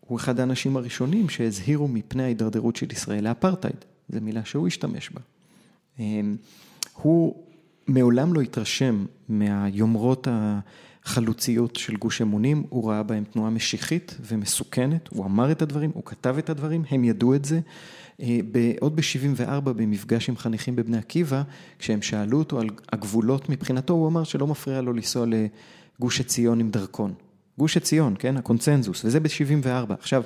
הוא אחד האנשים הראשונים שהזהירו מפני ההידרדרות של ישראל לאפרטהייד. זו מילה שהוא השתמש בה. אה, הוא מעולם לא התרשם מהיומרות החלוציות של גוש אמונים, הוא ראה בהם תנועה משיחית ומסוכנת, הוא אמר את הדברים, הוא כתב את הדברים, הם ידעו את זה. אה, עוד ב-74 במפגש עם חניכים בבני עקיבא, כשהם שאלו אותו על הגבולות מבחינתו, הוא אמר שלא מפריע לו לנסוע גוש עציון עם דרכון. גוש עציון, כן, הקונצנזוס, וזה ב-74. עכשיו,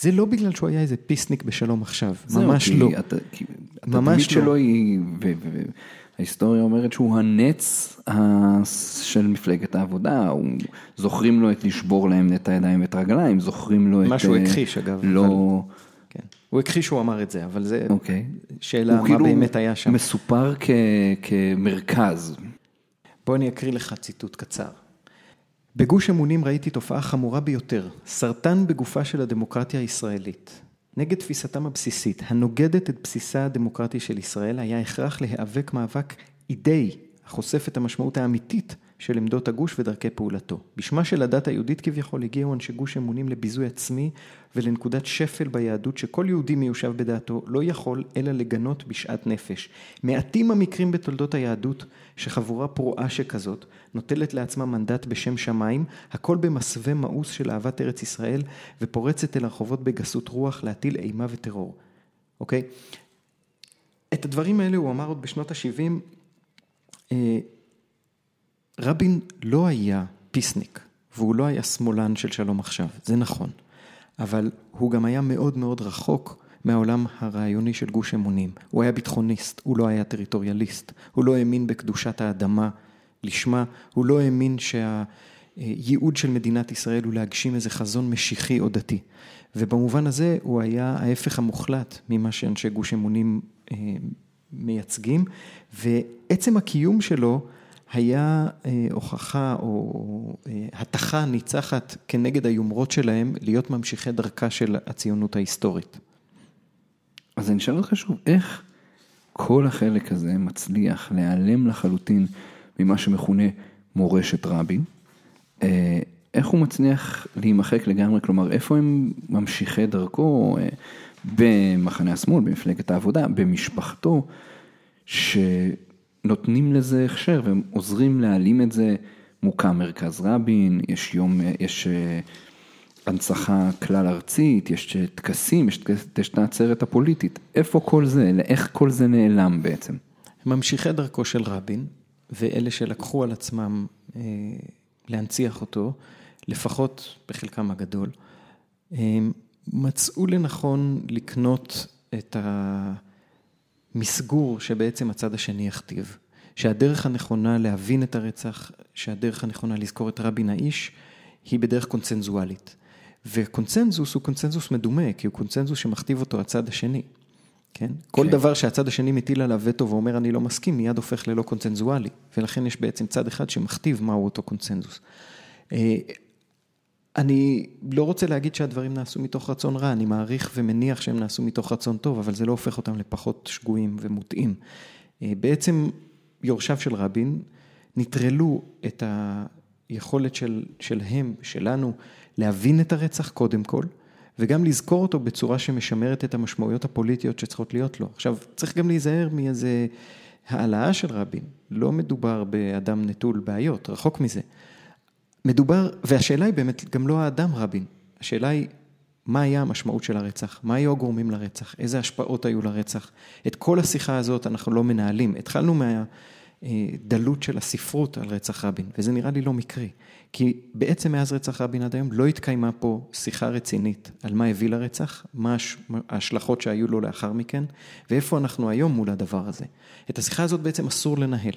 זה לא בגלל שהוא היה איזה פיסניק בשלום עכשיו, ממש לא. אתה- כי ממש לא. שלו היא, וההיסטוריה אומרת שהוא הנץ של מפלגת העבודה, הוא- זוכרים לו את לשבור להם את הידיים ואת הרגליים, זוכרים לו את... מה שהוא אה, הכחיש, אגב, לא... כן. הוא הכחיש שהוא אמר את זה, אבל זה אוקיי. שאלה הוא מה כאילו באמת היה שם. מסופר כ- כמרכז. בוא אני אקריא לך ציטוט קצר. בגוש אמונים ראיתי תופעה חמורה ביותר, סרטן בגופה של הדמוקרטיה הישראלית. נגד תפיסתם הבסיסית, הנוגדת את בסיסה הדמוקרטי של ישראל, היה הכרח להיאבק מאבק אידאי, החושף את המשמעות האמיתית של עמדות הגוש ודרכי פעולתו. בשמה של הדת היהודית כביכול הגיעו אנשי גוש אמונים לביזוי עצמי ולנקודת שפל ביהדות שכל יהודי מיושב בדעתו לא יכול אלא לגנות בשאט נפש. מעטים המקרים בתולדות היהדות שחבורה פרועה שכזאת נוטלת לעצמה מנדט בשם שמיים, הכל במסווה מאוס של אהבת ארץ ישראל ופורצת אל הרחובות בגסות רוח להטיל אימה וטרור. אוקיי? את הדברים האלה הוא אמר עוד בשנות ה-70. רבין לא היה פיסניק, והוא לא היה שמאלן של שלום עכשיו, זה נכון. אבל הוא גם היה מאוד מאוד רחוק מהעולם הרעיוני של גוש אמונים. הוא היה ביטחוניסט, הוא לא היה טריטוריאליסט, הוא לא האמין בקדושת האדמה לשמה, הוא לא האמין שהייעוד של מדינת ישראל הוא להגשים איזה חזון משיחי או דתי. ובמובן הזה הוא היה ההפך המוחלט ממה שאנשי גוש אמונים אה, מייצגים, ועצם הקיום שלו היה אה, הוכחה או אה, התכה ניצחת כנגד היומרות שלהם להיות ממשיכי דרכה של הציונות ההיסטורית. אז אני אשאל אותך שוב, איך כל החלק הזה מצליח להיעלם לחלוטין ממה שמכונה מורשת רבין? אה, איך הוא מצליח להימחק לגמרי? כלומר, איפה הם ממשיכי דרכו אה, במחנה השמאל, במפלגת העבודה, במשפחתו, שנותנים לזה הכשר והם עוזרים להעלים את זה? מוקם מרכז רבין, יש יום, יש אה, הנצחה כלל ארצית, יש טקסים, יש, יש את העצרת הפוליטית. איפה כל זה? איך כל זה נעלם בעצם? ממשיכי דרכו של רבין, ואלה שלקחו על עצמם אה, להנציח אותו, לפחות בחלקם הגדול, אה, מצאו לנכון לקנות את המסגור שבעצם הצד השני יכתיב. שהדרך הנכונה להבין את הרצח, שהדרך הנכונה לזכור את רבין האיש, היא בדרך קונצנזואלית. וקונצנזוס הוא קונצנזוס מדומה, כי הוא קונצנזוס שמכתיב אותו הצד השני. כן? כל כן. דבר שהצד השני מטיל עליו וטו ואומר אני לא מסכים, מיד הופך ללא קונצנזואלי. ולכן יש בעצם צד אחד שמכתיב מהו אותו קונצנזוס. אני לא רוצה להגיד שהדברים נעשו מתוך רצון רע, אני מעריך ומניח שהם נעשו מתוך רצון טוב, אבל זה לא הופך אותם לפחות שגויים ומוטעים. אה, בעצם יורשיו של רבין נטרלו את היכולת של, שלהם, שלנו, להבין את הרצח קודם כל, וגם לזכור אותו בצורה שמשמרת את המשמעויות הפוליטיות שצריכות להיות לו. עכשיו, צריך גם להיזהר מאיזה העלאה של רבין. לא מדובר באדם נטול בעיות, רחוק מזה. מדובר, והשאלה היא באמת גם לא האדם רבין, השאלה היא מה היה המשמעות של הרצח, מה היו הגורמים לרצח, איזה השפעות היו לרצח. את כל השיחה הזאת אנחנו לא מנהלים. התחלנו מהדלות של הספרות על רצח רבין, וזה נראה לי לא מקרי. כי בעצם מאז רצח רבין עד היום לא התקיימה פה שיחה רצינית על מה הביא לרצח, מה ההשלכות שהיו לו לאחר מכן, ואיפה אנחנו היום מול הדבר הזה. את השיחה הזאת בעצם אסור לנהל.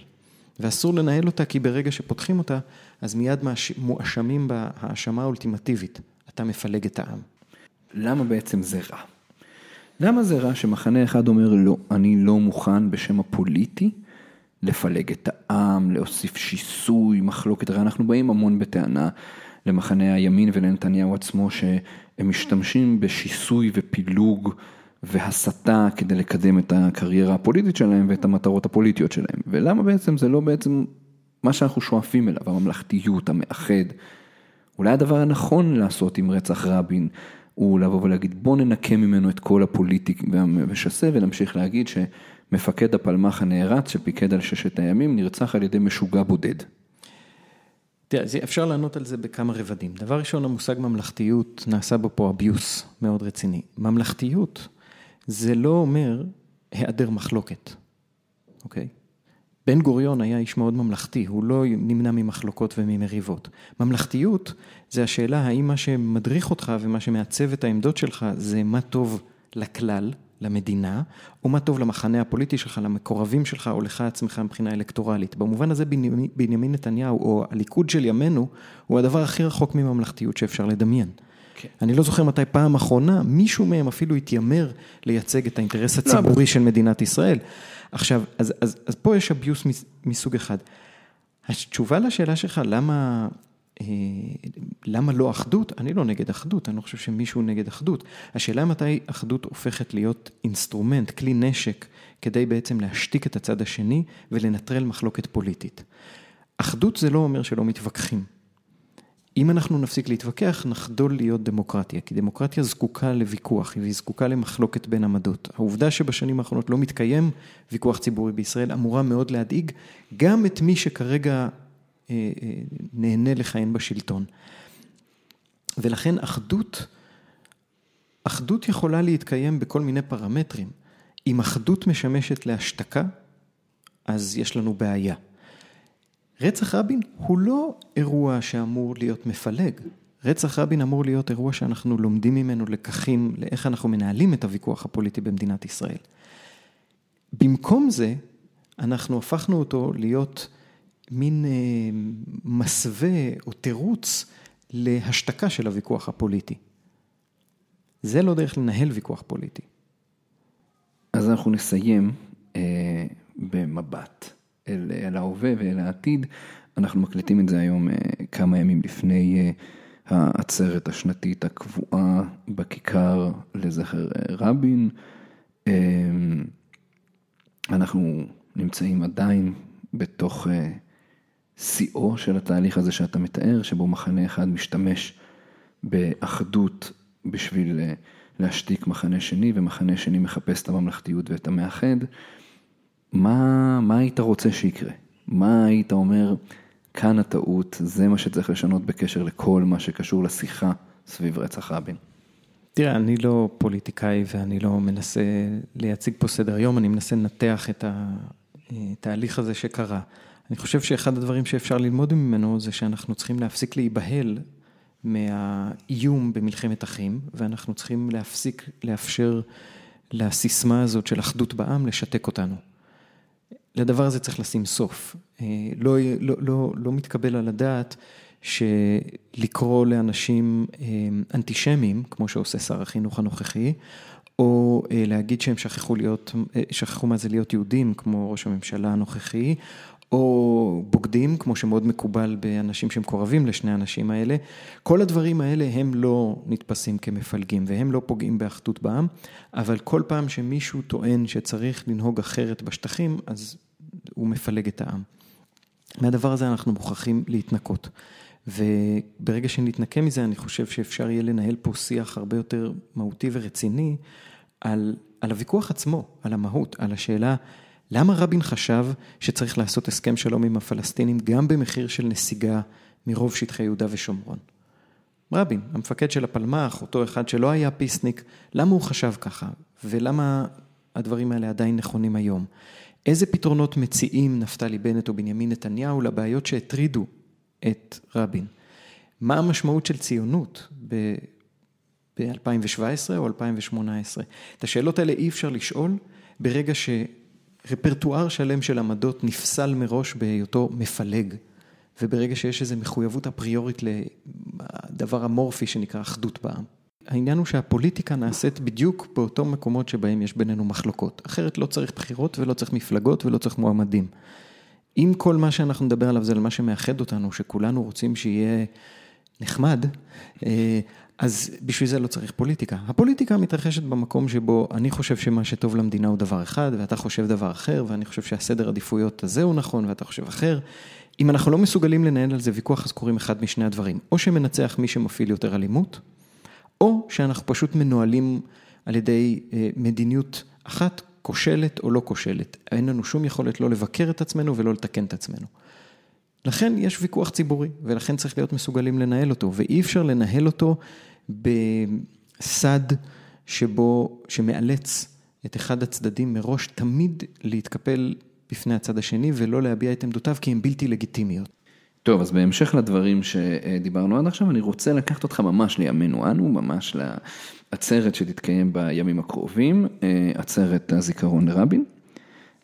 ואסור לנהל אותה כי ברגע שפותחים אותה, אז מיד מואשמים בהאשמה האולטימטיבית, אתה מפלג את העם. למה בעצם זה רע? למה זה רע שמחנה אחד אומר לא, אני לא מוכן בשם הפוליטי לפלג את העם, להוסיף שיסוי, מחלוקת, הרי אנחנו באים המון בטענה למחנה הימין ולנתניהו עצמו שהם משתמשים בשיסוי ופילוג והסתה כדי לקדם את הקריירה הפוליטית שלהם ואת המטרות הפוליטיות שלהם. ולמה בעצם זה לא בעצם מה שאנחנו שואפים אליו, הממלכתיות, המאחד. אולי הדבר הנכון לעשות עם רצח רבין הוא לבוא ולהגיד בוא ננקה ממנו את כל הפוליטיק והמשסה ונמשיך להגיד שמפקד הפלמ"ח הנערץ שפיקד על ששת הימים נרצח על ידי משוגע בודד. תראה, אפשר לענות על זה בכמה רבדים. דבר ראשון, המושג ממלכתיות, נעשה בו פה אביוס מאוד רציני. ממלכתיות זה לא אומר היעדר מחלוקת, אוקיי? בן גוריון היה איש מאוד ממלכתי, הוא לא נמנע ממחלוקות וממריבות. ממלכתיות זה השאלה האם מה שמדריך אותך ומה שמעצב את העמדות שלך זה מה טוב לכלל, למדינה, או מה טוב למחנה הפוליטי שלך, למקורבים שלך, או לך עצמך מבחינה אלקטורלית. במובן הזה בנימין נתניהו, או הליכוד של ימינו, הוא הדבר הכי רחוק מממלכתיות שאפשר לדמיין. כן. אני לא זוכר מתי פעם אחרונה מישהו מהם אפילו התיימר לייצג את האינטרס הציבורי לא, של מדינת ישראל. עכשיו, אז, אז, אז פה יש אביוס מסוג אחד. התשובה לשאלה שלך, למה, אה, למה לא אחדות? אני לא נגד אחדות, אני לא חושב שמישהו נגד אחדות. השאלה מתי אחדות הופכת להיות instrument, כלי נשק, כדי בעצם להשתיק את הצד השני ולנטרל מחלוקת פוליטית. אחדות זה לא אומר שלא מתווכחים. אם אנחנו נפסיק להתווכח, נחדול להיות דמוקרטיה, כי דמוקרטיה זקוקה לוויכוח, והיא זקוקה למחלוקת בין עמדות. העובדה שבשנים האחרונות לא מתקיים ויכוח ציבורי בישראל אמורה מאוד להדאיג גם את מי שכרגע אה, אה, נהנה לכהן בשלטון. ולכן אחדות, אחדות יכולה להתקיים בכל מיני פרמטרים. אם אחדות משמשת להשתקה, אז יש לנו בעיה. רצח רבין הוא לא אירוע שאמור להיות מפלג. רצח רבין אמור להיות אירוע שאנחנו לומדים ממנו לקחים לאיך אנחנו מנהלים את הוויכוח הפוליטי במדינת ישראל. במקום זה, אנחנו הפכנו אותו להיות מין אה, מסווה או תירוץ להשתקה של הוויכוח הפוליטי. זה לא דרך לנהל ויכוח פוליטי. אז אנחנו נסיים אה, במבט. אל, אל ההווה ואל העתיד. אנחנו מקליטים את זה היום אה, כמה ימים לפני אה, העצרת השנתית הקבועה בכיכר לזכר אה, רבין. אנחנו נמצאים עדיין בתוך שיאו של התהליך הזה שאתה מתאר, שבו מחנה אחד משתמש באחדות בשביל להשתיק מחנה שני, ומחנה שני מחפש את הממלכתיות ואת המאחד. מה, מה היית רוצה שיקרה? מה היית אומר, כאן הטעות, זה מה שצריך לשנות בקשר לכל מה שקשור לשיחה סביב רצח רבין? תראה, אני לא פוליטיקאי ואני לא מנסה להציג פה סדר יום, אני מנסה לנתח את התהליך הזה שקרה. אני חושב שאחד הדברים שאפשר ללמוד ממנו זה שאנחנו צריכים להפסיק להיבהל מהאיום במלחמת אחים, ואנחנו צריכים להפסיק לאפשר לסיסמה הזאת של אחדות בעם לשתק אותנו. לדבר הזה צריך לשים סוף. אה, לא, לא, לא, לא מתקבל על הדעת שלקרוא לאנשים אה, אנטישמים, כמו שעושה שר החינוך הנוכחי, או אה, להגיד שהם שכחו להיות, שכחו מה זה להיות יהודים, כמו ראש הממשלה הנוכחי, או בוגדים, כמו שמאוד מקובל באנשים שמקורבים לשני האנשים האלה. כל הדברים האלה הם לא נתפסים כמפלגים והם לא פוגעים באחדות בעם, אבל כל פעם שמישהו טוען שצריך לנהוג אחרת בשטחים, אז הוא מפלג את העם. מהדבר הזה אנחנו מוכרחים להתנקות. וברגע שנתנקה מזה, אני חושב שאפשר יהיה לנהל פה שיח הרבה יותר מהותי ורציני על, על הוויכוח עצמו, על המהות, על השאלה למה רבין חשב שצריך לעשות הסכם שלום עם הפלסטינים גם במחיר של נסיגה מרוב שטחי יהודה ושומרון. רבין, המפקד של הפלמ"ח, אותו אחד שלא היה פיסניק, למה הוא חשב ככה? ולמה הדברים האלה עדיין נכונים היום? איזה פתרונות מציעים נפתלי בנט או בנימין נתניהו לבעיות שהטרידו את רבין? מה המשמעות של ציונות ב-2017 או 2018? את השאלות האלה אי אפשר לשאול ברגע שרפרטואר שלם של עמדות נפסל מראש בהיותו מפלג, וברגע שיש איזו מחויבות אפריורית לדבר אמורפי שנקרא אחדות בעם. העניין הוא שהפוליטיקה נעשית בדיוק באותו מקומות שבהם יש בינינו מחלוקות. אחרת לא צריך בחירות ולא צריך מפלגות ולא צריך מועמדים. אם כל מה שאנחנו נדבר עליו זה על מה שמאחד אותנו, שכולנו רוצים שיהיה נחמד, אה, אז בשביל זה לא צריך פוליטיקה. הפוליטיקה מתרחשת במקום שבו אני חושב שמה שטוב למדינה הוא דבר אחד, ואתה חושב דבר אחר, ואני חושב שהסדר עדיפויות הזה הוא נכון, ואתה חושב אחר. אם אנחנו לא מסוגלים לנהל על זה ויכוח, אז קורים אחד משני הדברים. או שמנצח מי שמפעיל יותר אלימות, או שאנחנו פשוט מנוהלים על ידי אה, מדיניות אחת, כושלת או לא כושלת. אין לנו שום יכולת לא לבקר את עצמנו ולא לתקן את עצמנו. לכן יש ויכוח ציבורי, ולכן צריך להיות מסוגלים לנהל אותו, ואי אפשר לנהל אותו בסד שבו, שמאלץ את אחד הצדדים מראש תמיד להתקפל בפני הצד השני ולא להביע את עמדותיו כי הן בלתי לגיטימיות. טוב, אז בהמשך לדברים שדיברנו עד עכשיו, אני רוצה לקחת אותך ממש לימינו אנו, ממש לעצרת שתתקיים בימים הקרובים, אה, עצרת הזיכרון לרבין.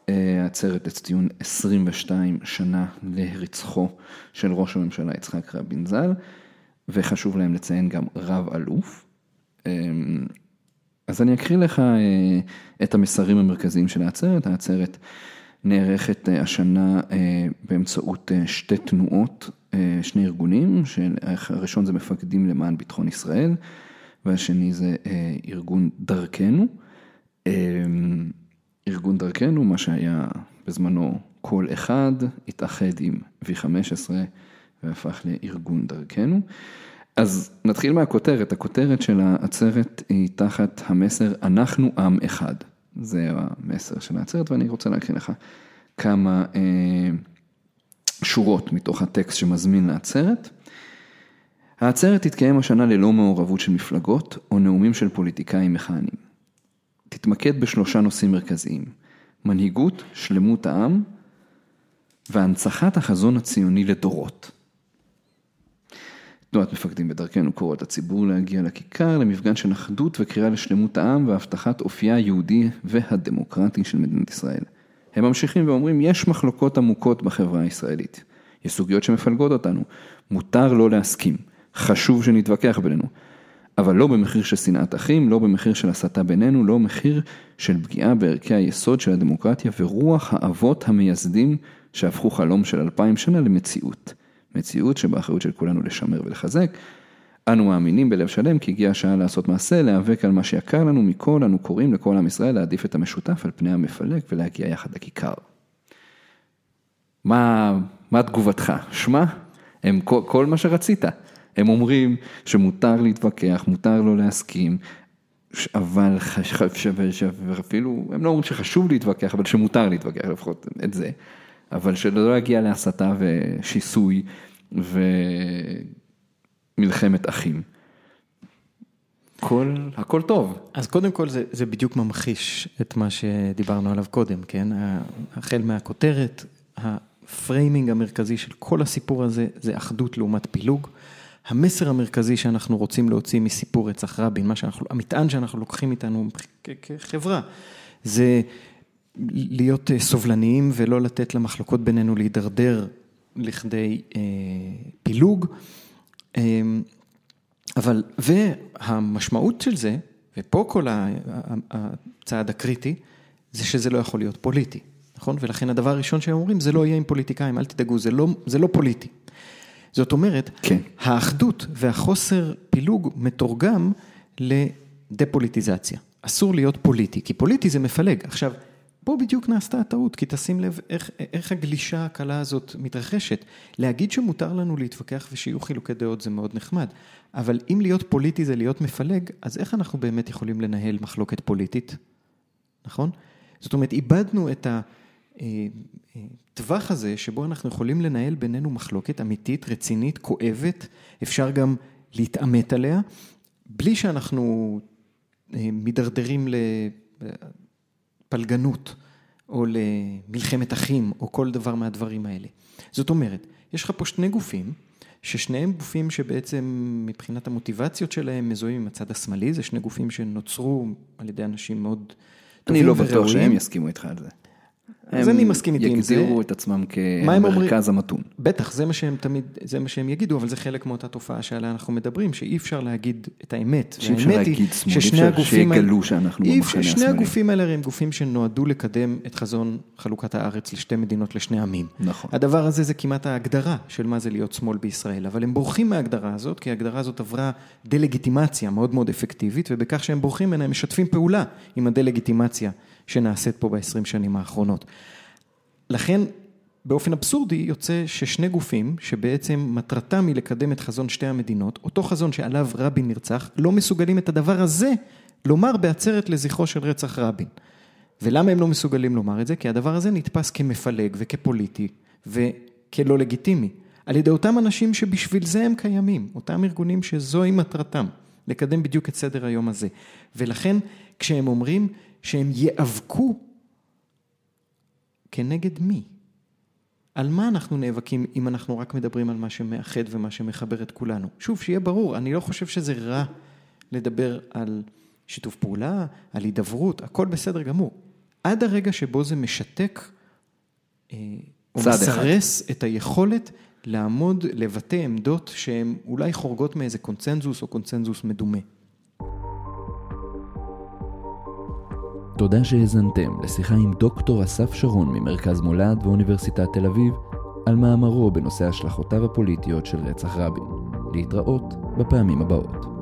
אה, עצרת לציון 22 שנה להרצחו של ראש הממשלה יצחק רבין ז"ל, וחשוב להם לציין גם רב אלוף. אה, אז אני אקריא לך את המסרים המרכזיים של העצרת, העצרת נערכת אה, השנה אה, באמצעות אה, שתי תנועות, שני ארגונים, שהראשון זה מפקדים למען ביטחון ישראל, והשני זה ארגון דרכנו. ארגון דרכנו, מה שהיה בזמנו כל אחד, התאחד עם V15 והפך לארגון דרכנו. אז נתחיל מהכותרת, הכותרת של העצרת היא תחת המסר אנחנו עם אחד. זה המסר של העצרת ואני רוצה להקריא לך כמה אה, שורות מתוך הטקסט שמזמין לעצרת. העצרת תתקיים השנה ללא מעורבות של מפלגות או נאומים של פוליטיקאים מכהנים. תתמקד בשלושה נושאים מרכזיים, מנהיגות, שלמות העם והנצחת החזון הציוני לדורות. תנועת מפקדים בדרכנו קוראת לציבור להגיע לכיכר למפגן של אחדות וקריאה לשלמות העם והבטחת אופייה היהודי והדמוקרטי של מדינת ישראל. הם ממשיכים ואומרים, יש מחלוקות עמוקות בחברה הישראלית. יש סוגיות שמפלגות אותנו. מותר לא להסכים. חשוב שנתווכח בינינו. אבל לא במחיר של שנאת אחים, לא במחיר של הסתה בינינו, לא מחיר של פגיעה בערכי היסוד של הדמוקרטיה ורוח האבות המייסדים שהפכו חלום של אלפיים שנה למציאות. מציאות שבאחריות של כולנו לשמר ולחזק. אנו מאמינים בלב שלם כי הגיעה השעה לעשות מעשה, להיאבק על מה שיקר לנו מכל, אנו קוראים לכל עם ישראל להעדיף את המשותף על פני המפלג ולהגיע יחד לכיכר. מה, מה תגובתך? שמע, הם כל, כל מה שרצית. הם אומרים שמותר להתווכח, מותר לא להסכים, אבל שווה, אפילו, הם לא אומרים שחשוב להתווכח, אבל שמותר להתווכח לפחות את זה. אבל שלא יגיע להסתה ושיסוי ומלחמת אחים. הכל, הכל טוב. אז קודם כל זה, זה בדיוק ממחיש את מה שדיברנו עליו קודם, כן? החל מהכותרת, ה-framing המרכזי של כל הסיפור הזה זה אחדות לעומת פילוג. המסר המרכזי שאנחנו רוצים להוציא מסיפור רצח רבין, מה שאנחנו, המטען שאנחנו לוקחים איתנו כחברה, זה להיות אה, סובלניים ולא לתת למחלוקות בינינו להידרדר לכדי אה, פילוג. אה, אבל, והמשמעות של זה, ופה כל הצעד הקריטי, זה שזה לא יכול להיות פוליטי, נכון? ולכן הדבר הראשון שהם אומרים, זה לא יהיה עם פוליטיקאים, אל תדאגו, זה לא, זה לא פוליטי. זאת אומרת, כן. האחדות והחוסר פילוג מתורגם לדה-פוליטיזציה. אסור להיות פוליטי, כי פוליטי זה מפלג. עכשיו, פה בדיוק נעשתה הטעות, כי תשים לב איך, איך הגלישה הקלה הזאת מתרחשת. להגיד שמותר לנו להתווכח ושיהיו חילוקי דעות זה מאוד נחמד, אבל אם להיות פוליטי זה להיות מפלג, אז איך אנחנו באמת יכולים לנהל מחלוקת פוליטית, נכון? זאת אומרת, איבדנו את הטווח הזה שבו אנחנו יכולים לנהל בינינו מחלוקת אמיתית, רצינית, כואבת, אפשר גם להתעמת עליה, בלי שאנחנו אה, מידרדרים ל... לפלגנות, או למלחמת אחים, או כל דבר מהדברים האלה. זאת אומרת, יש לך פה שני גופים, ששניהם גופים שבעצם מבחינת המוטיבציות שלהם מזוהים עם הצד השמאלי, זה שני גופים שנוצרו על ידי אנשים מאוד טובים וראויים. אני לא בטוח שהם יסכימו איתך על זה. אז אני מסכים איתי עם זה. הם יגדירו את עצמם כמרכז המתון. בטח, זה מה שהם תמיד, זה מה שהם יגידו, אבל זה חלק מאותה תופעה שעליה אנחנו מדברים, שאי אפשר להגיד את האמת. שאי אפשר להגיד שמאל, אי אפשר שיגלו שאנחנו במחנה השמאלי. שני הגופים האלה הם גופים שנועדו לקדם את חזון חלוקת הארץ לשתי מדינות, לשני עמים. נכון. הדבר הזה זה כמעט ההגדרה של מה זה להיות שמאל בישראל, אבל הם בורחים מההגדרה הזאת, כי ההגדרה הזאת עברה דה-לגיטימציה מאוד מאוד אפקטיבית, ובכך שהם בורחים ממנה הם משתפים פעולה עם הדה-לגיטימציה. שנעשית פה ב-20 שנים האחרונות. לכן, באופן אבסורדי יוצא ששני גופים, שבעצם מטרתם היא לקדם את חזון שתי המדינות, אותו חזון שעליו רבין נרצח, לא מסוגלים את הדבר הזה לומר בעצרת לזכרו של רצח רבין. ולמה הם לא מסוגלים לומר את זה? כי הדבר הזה נתפס כמפלג וכפוליטי וכלא לגיטימי. על ידי אותם אנשים שבשביל זה הם קיימים, אותם ארגונים שזוהי מטרתם, לקדם בדיוק את סדר היום הזה. ולכן כשהם אומרים שהם ייאבקו כנגד מי? על מה אנחנו נאבקים אם אנחנו רק מדברים על מה שמאחד ומה שמחבר את כולנו? שוב, שיהיה ברור, אני לא חושב שזה רע לדבר על שיתוף פעולה, על הידברות, הכל בסדר גמור. עד הרגע שבו זה משתק אה, או אחד. מסרס את היכולת לעמוד, לבטא עמדות שהן אולי חורגות מאיזה קונצנזוס או קונצנזוס מדומה. תודה שהאזנתם לשיחה עם דוקטור אסף שרון ממרכז מולד ואוניברסיטת תל אביב על מאמרו בנושא השלכותיו הפוליטיות של רצח רבין. להתראות בפעמים הבאות.